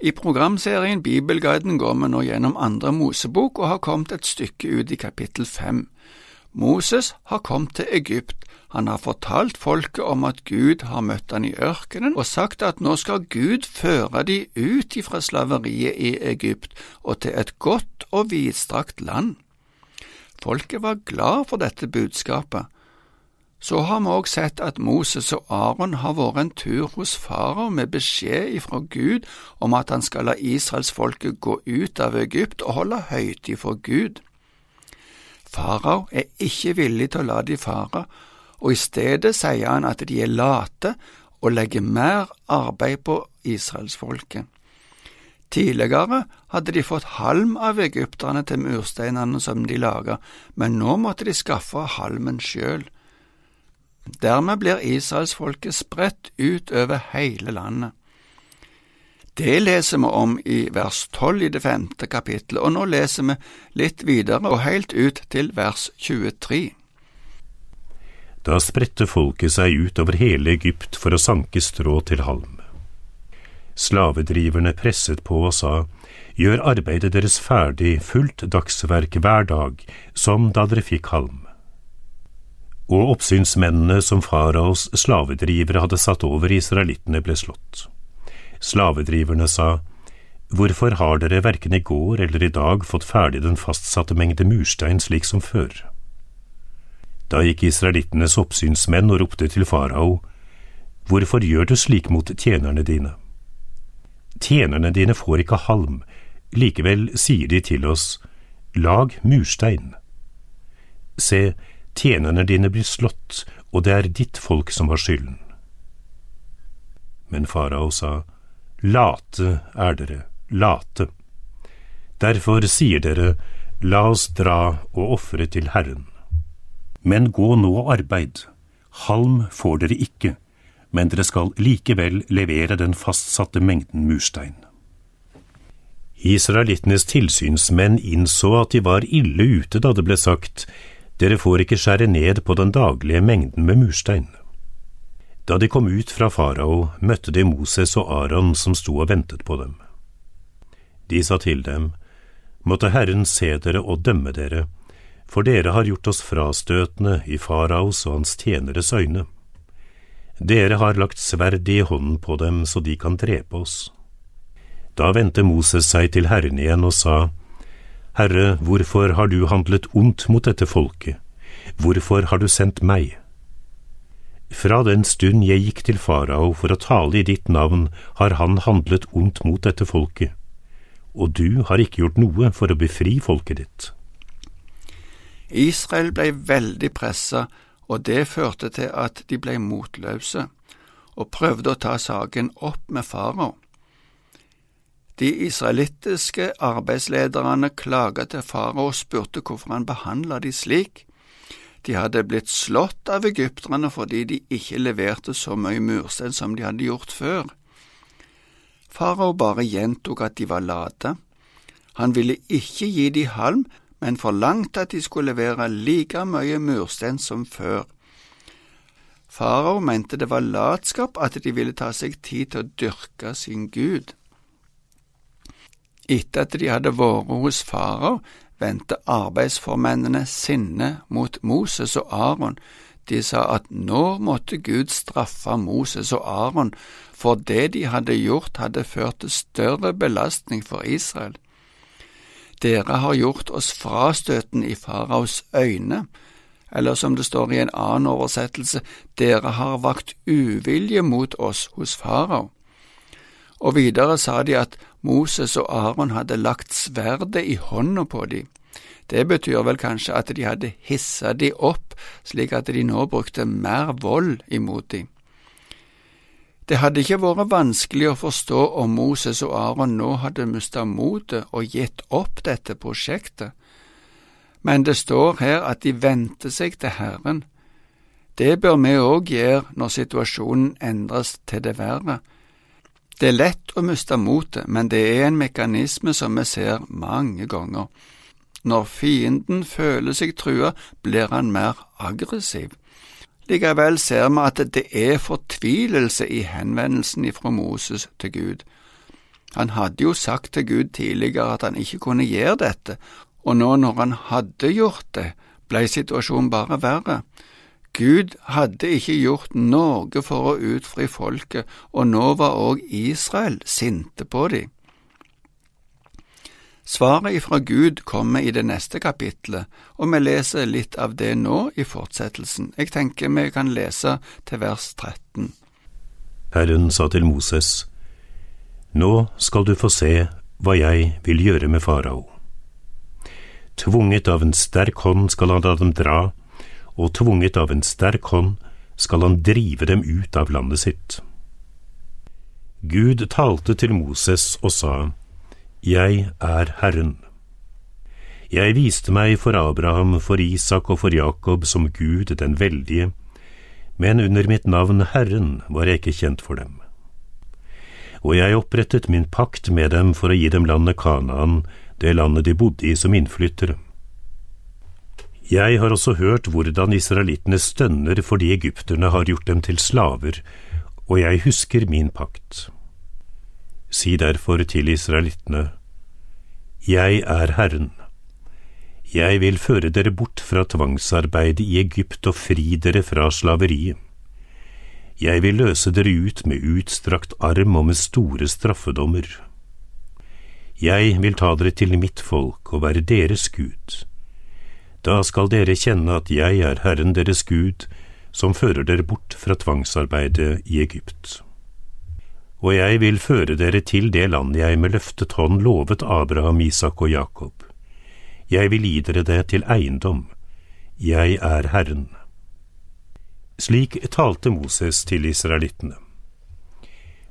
I programserien Bibelguiden går vi nå gjennom andre Mosebok og har kommet et stykke ut i kapittel fem. Moses har kommet til Egypt. Han har fortalt folket om at Gud har møtt han i ørkenen og sagt at nå skal Gud føre de ut ifra slaveriet i Egypt og til et godt og vidstrakt land. Folket var glad for dette budskapet. Så har vi òg sett at Moses og Aron har vært en tur hos farao med beskjed ifra Gud om at han skal la israelsfolket gå ut av Egypt og holde høytid for Gud. Farao er ikke villig til å la de fare, og i stedet sier han at de er late og legger mer arbeid på israelsfolket. Tidligere hadde de fått halm av egypterne til mursteinene som de laga, men nå måtte de skaffe halmen sjøl. Dermed blir israelsfolket spredt ut over hele landet. Det leser vi om i vers tolv i det femte kapittelet, og nå leser vi litt videre og helt ut til vers 23. Da spredte folket seg ut over hele Egypt for å sanke strå til halm. Slavedriverne presset på og sa, Gjør arbeidet deres ferdig, fullt dagsverk hver dag, som da dere fikk halm og oppsynsmennene som faraos slavedrivere hadde satt over israelittene, ble slått. Slavedriverne sa, Hvorfor har dere verken i går eller i dag fått ferdig den fastsatte mengde murstein slik som før? Da gikk israelittenes oppsynsmenn og ropte til farao, Hvorfor gjør du slik mot tjenerne dine? Tjenerne dine får ikke halm, likevel sier de til oss, Lag murstein. Se, tjenerne dine blir slått, og det er ditt folk som har skylden. Men farao sa, Late er dere, late. Derfor sier dere, La oss dra og ofre til Herren. Men gå nå og arbeid. Halm får dere ikke, men dere skal likevel levere den fastsatte mengden murstein. Israelittenes tilsynsmenn innså at de var ille ute da det ble sagt, dere får ikke skjære ned på den daglige mengden med murstein. Da de kom ut fra farao, møtte de Moses og Aron som sto og ventet på dem. De sa til dem, Måtte Herren se dere og dømme dere, for dere har gjort oss frastøtende i faraos og hans tjeneres øyne. Dere har lagt sverd i hånden på dem så de kan drepe oss. Da vendte Moses seg til Herren igjen og sa, Herre, hvorfor har du handlet ondt mot dette folket? Hvorfor har du sendt meg? Fra den stund jeg gikk til farao for å tale i ditt navn, har han handlet ondt mot dette folket, og du har ikke gjort noe for å befri folket ditt. Israel ble veldig pressa, og det førte til at de ble motløse, og prøvde å ta saken opp med farao. De israelittiske arbeidslederne klaga til farao og spurte hvorfor han behandla de slik. De hadde blitt slått av egypterne fordi de ikke leverte så mye murstein som de hadde gjort før. Farao bare gjentok at de var late. Han ville ikke gi de halm, men forlangte at de skulle levere like mye murstein som før. Farao mente det var latskap at de ville ta seg tid til å dyrke sin gud. Etter at de hadde vært hos farao, vendte arbeidsformennene sinne mot Moses og Aron. De sa at nå måtte Gud straffe Moses og Aron, for det de hadde gjort hadde ført til større belastning for Israel. Dere har gjort oss frastøten i faraos øyne, eller som det står i en annen oversettelse, dere har vakt uvilje mot oss hos farao. Og videre sa de at Moses og Aron hadde lagt sverdet i hånda på dem. Det betyr vel kanskje at de hadde hissa de opp, slik at de nå brukte mer vold imot dem. Det hadde ikke vært vanskelig å forstå om Moses og Aron nå hadde mista motet og gitt opp dette prosjektet, men det står her at de vendte seg til Herren. Det bør vi òg gjøre når situasjonen endres til det verre. Det er lett å miste motet, men det er en mekanisme som vi ser mange ganger. Når fienden føler seg trua, blir han mer aggressiv. Likevel ser vi at det er fortvilelse i henvendelsen ifra Moses til Gud. Han hadde jo sagt til Gud tidligere at han ikke kunne gjøre dette, og nå når han hadde gjort det, ble situasjonen bare verre. Gud hadde ikke gjort noe for å utfri folket, og nå var òg Israel sinte på dem. Svaret ifra Gud kommer i det neste kapitlet, og vi leser litt av det nå i fortsettelsen. Jeg tenker vi kan lese til vers 13. Herren sa til Moses, Nå skal du få se hva jeg vil gjøre med farao. Tvunget av en sterk hånd skal han la dem dra, og tvunget av en sterk hånd skal han drive dem ut av landet sitt. Gud talte til Moses og sa, Jeg er Herren. Jeg viste meg for Abraham, for Isak og for Jakob som Gud den veldige, men under mitt navn Herren var jeg ikke kjent for dem. Og jeg opprettet min pakt med dem for å gi dem landet Kanaan, det landet de bodde i som innflyttere. Jeg har også hørt hvordan israelittene stønner fordi egypterne har gjort dem til slaver, og jeg husker min pakt. Si derfor til israelittene, Jeg er Herren. Jeg vil føre dere bort fra tvangsarbeidet i Egypt og fri dere fra slaveriet. Jeg vil løse dere ut med utstrakt arm og med store straffedommer. Jeg vil ta dere til mitt folk og være deres Gud. Da skal dere kjenne at jeg er Herren deres Gud, som fører dere bort fra tvangsarbeidet i Egypt. Og jeg vil føre dere til det land jeg med løftet hånd lovet Abraham, Isak og Jakob. Jeg vil gi dere det til eiendom. Jeg er Herren. Slik talte Moses til israelittene.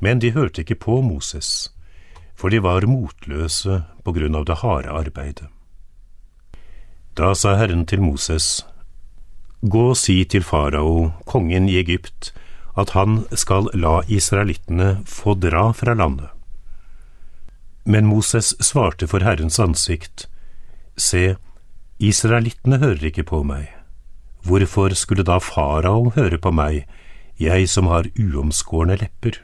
Men de hørte ikke på Moses for de var motløse på grunn av det harde arbeidet. Da sa Herren til Moses, Gå og si til farao, kongen i Egypt, at han skal la israelittene få dra fra landet. Men Moses svarte for Herrens ansikt, Se, israelittene hører ikke på meg. Hvorfor skulle da farao høre på meg, jeg som har uomskårne lepper?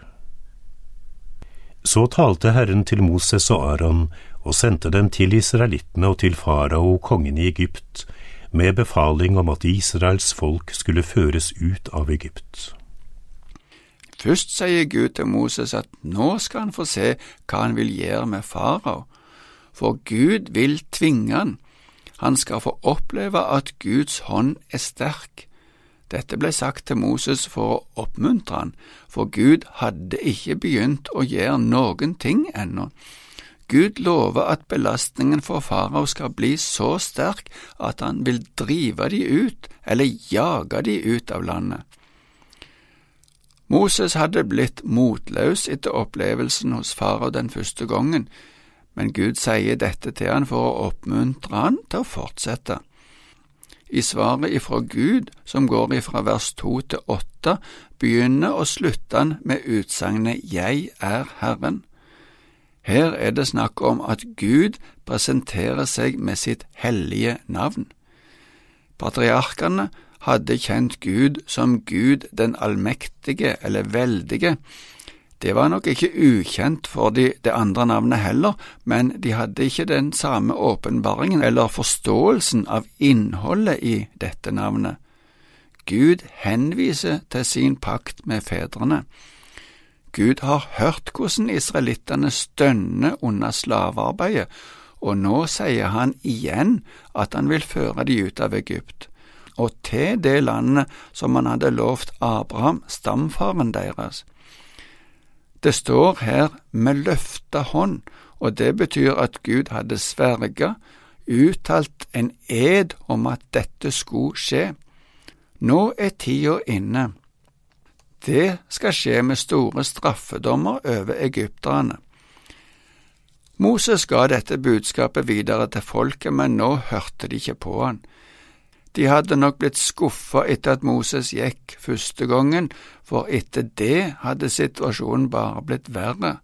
Så talte Herren til Moses og Aron og sendte dem til israelittene og til farao, kongen i Egypt, med befaling om at Israels folk skulle føres ut av Egypt. Først sier Gud til Moses at nå skal han få se hva han vil gjøre med farao, for Gud vil tvinge han. Han skal få oppleve at Guds hånd er sterk, dette ble sagt til Moses for å oppmuntre han, for Gud hadde ikke begynt å gjøre noen ting ennå. Gud lover at belastningen for farao skal bli så sterk at han vil drive de ut, eller jage de ut av landet. Moses hadde blitt motløs etter opplevelsen hos farao den første gangen, men Gud sier dette til han for å oppmuntre han til å fortsette. I svaret ifra Gud, som går ifra vers to til åtte, begynner og slutter han med utsagnet Jeg er Herren. Her er det snakk om at Gud presenterer seg med sitt hellige navn. Patriarkene hadde kjent Gud som Gud den allmektige eller veldige, det var nok ikke ukjent for de det andre navnet heller, men de hadde ikke den samme åpenbaringen eller forståelsen av innholdet i dette navnet. Gud henviser til sin pakt med fedrene. Gud har hørt hvordan israelittene stønner under slavearbeidet, og nå sier han igjen at han vil føre de ut av Egypt, og til det landet som han hadde lovt Abraham, stamfaren deres. Det står her med løfta hånd, og det betyr at Gud hadde sverga, uttalt en ed om at dette skulle skje. Nå er tida inne. Det skal skje med store straffedommer over egypterne. Moses ga dette budskapet videre til folket, men nå hørte de ikke på han. De hadde nok blitt skuffa etter at Moses gikk første gangen, for etter det hadde situasjonen bare blitt verre.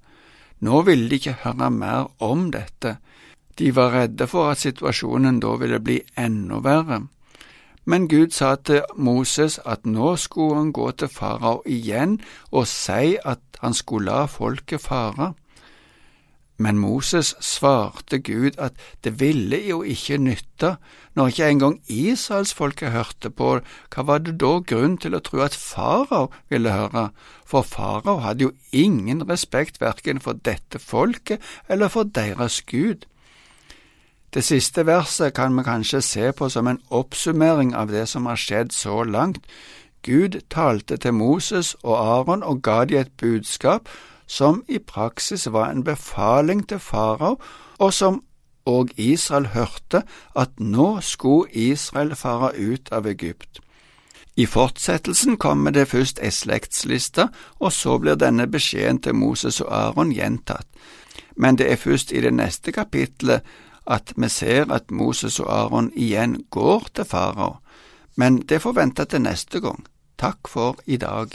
Nå ville de ikke høre mer om dette. De var redde for at situasjonen da ville bli enda verre. Men Gud sa til Moses at nå skulle han gå til farao igjen og si at han skulle la folket fare. Men Moses svarte Gud at det ville jo ikke nytte, når ikke engang israelsfolket hørte på, hva var det da grunn til å tro at farao ville høre, for farao hadde jo ingen respekt verken for dette folket eller for deres Gud. Det siste verset kan vi kanskje se på som en oppsummering av det som har skjedd så langt. Gud talte til Moses og Aron og ga de et budskap som i praksis var en befaling til farao, og som og Israel hørte at nå skulle Israel fare ut av Egypt. I fortsettelsen kommer det først ei slektsliste, og så blir denne beskjeden til Moses og Aron gjentatt. Men det er først i det neste kapitlet at vi ser at Moses og Aron igjen går til farao. Men det får vente til neste gang. Takk for i dag.